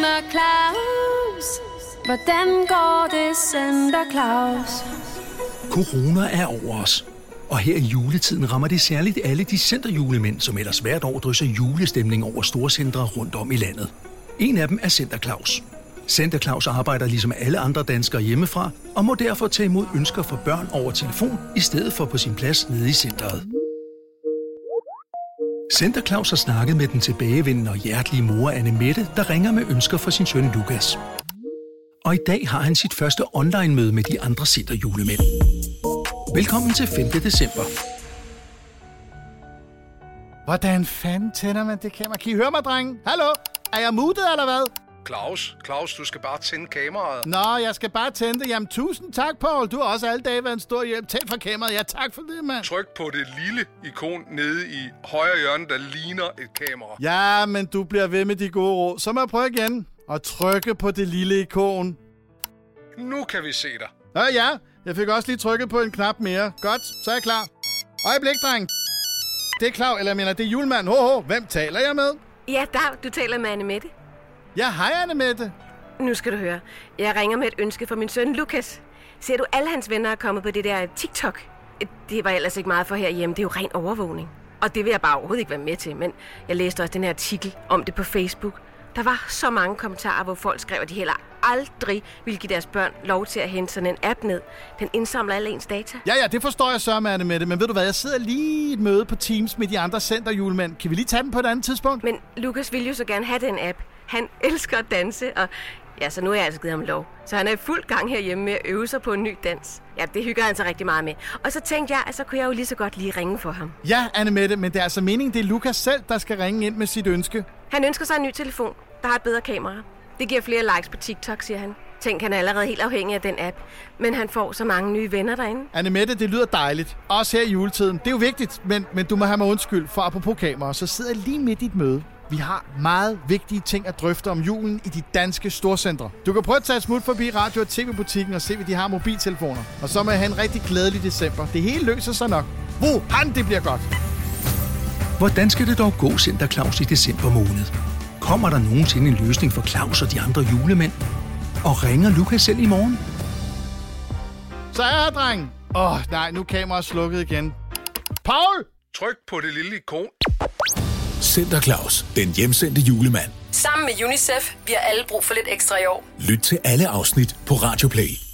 Santa Claus? Hvordan går det, Santa Claus? Corona er over os. Og her i juletiden rammer det særligt alle de centerjulemænd, som ellers hvert år drysser julestemning over storcentre rundt om i landet. En af dem er Center Claus. Center Claus arbejder ligesom alle andre danskere hjemmefra, og må derfor tage imod ønsker fra børn over telefon, i stedet for på sin plads nede i centret. Center Claus har snakket med den tilbagevendende og hjertelige mor Anne Mette, der ringer med ønsker for sin søn Lukas. Og i dag har han sit første online-møde med de andre centerjulemænd. Velkommen til 5. december. Hvordan fanden tænder man det kamera? Kan I høre mig, drenge? Hallo? Er jeg mutet, eller hvad? Claus, Claus, du skal bare tænde kameraet. Nå, jeg skal bare tænde det. Jamen, tusind tak, Paul. Du har også alle dage været en stor hjælp. Tænd for kameraet. Ja, tak for det, mand. Tryk på det lille ikon nede i højre hjørne, der ligner et kamera. Ja, men du bliver ved med de gode råd. Så må jeg prøve igen. Og trykke på det lille ikon. Nu kan vi se dig. Ja, ja. Jeg fik også lige trykket på en knap mere. Godt, så er jeg klar. Øjeblik, dreng. Det er klar, eller jeg mener, det er julemand. Ho, ho. Hvem taler jeg med? Ja, Dag, du taler med Anne Mette. Ja, hej Anne Mette. Nu skal du høre. Jeg ringer med et ønske for min søn Lukas. Ser du, alle hans venner er kommet på det der TikTok? Det var ellers ikke meget for herhjemme. Det er jo ren overvågning. Og det vil jeg bare overhovedet ikke være med til. Men jeg læste også den her artikel om det på Facebook. Der var så mange kommentarer, hvor folk skrev, at de heller aldrig ville give deres børn lov til at hente sådan en app ned. Den indsamler alle ens data. Ja, ja, det forstår jeg så, Anne Mette. Men ved du hvad, jeg sidder lige i et møde på Teams med de andre centerjulemænd. Kan vi lige tage den på et andet tidspunkt? Men Lukas vil jo så gerne have den app. Han elsker at danse, og ja, så nu har jeg altså givet ham lov. Så han er i fuld gang herhjemme med at øve sig på en ny dans. Ja, det hygger han sig rigtig meget med. Og så tænkte jeg, at så kunne jeg jo lige så godt lige ringe for ham. Ja, Anne Mette, men det er altså meningen, det er Lukas selv, der skal ringe ind med sit ønske. Han ønsker sig en ny telefon, der har et bedre kamera. Det giver flere likes på TikTok, siger han. Tænk, han er allerede helt afhængig af den app. Men han får så mange nye venner derinde. Anne Mette, det lyder dejligt. Også her i juletiden. Det er jo vigtigt, men, men du må have mig undskyld, for apropos kamera, så sidder jeg lige midt i et møde. Vi har meget vigtige ting at drøfte om julen i de danske storcentre. Du kan prøve at tage et smut forbi radio- og tv-butikken og se, hvad de har mobiltelefoner. Og så må jeg have en rigtig glædelig december. Det hele løser sig nok. Wuhan, det bliver godt. Hvordan skal det dog gå Center Claus i december måned? Kommer der nogensinde en løsning for Claus og de andre julemænd? Og ringer Lukas selv i morgen? Så er jeg dreng. Åh, oh, nej, nu er kameraet slukket igen. Paul! Tryk på det lille ikon. Center Claus, den hjemsendte julemand. Sammen med UNICEF, vi har alle brug for lidt ekstra i år. Lyt til alle afsnit på Radio Play.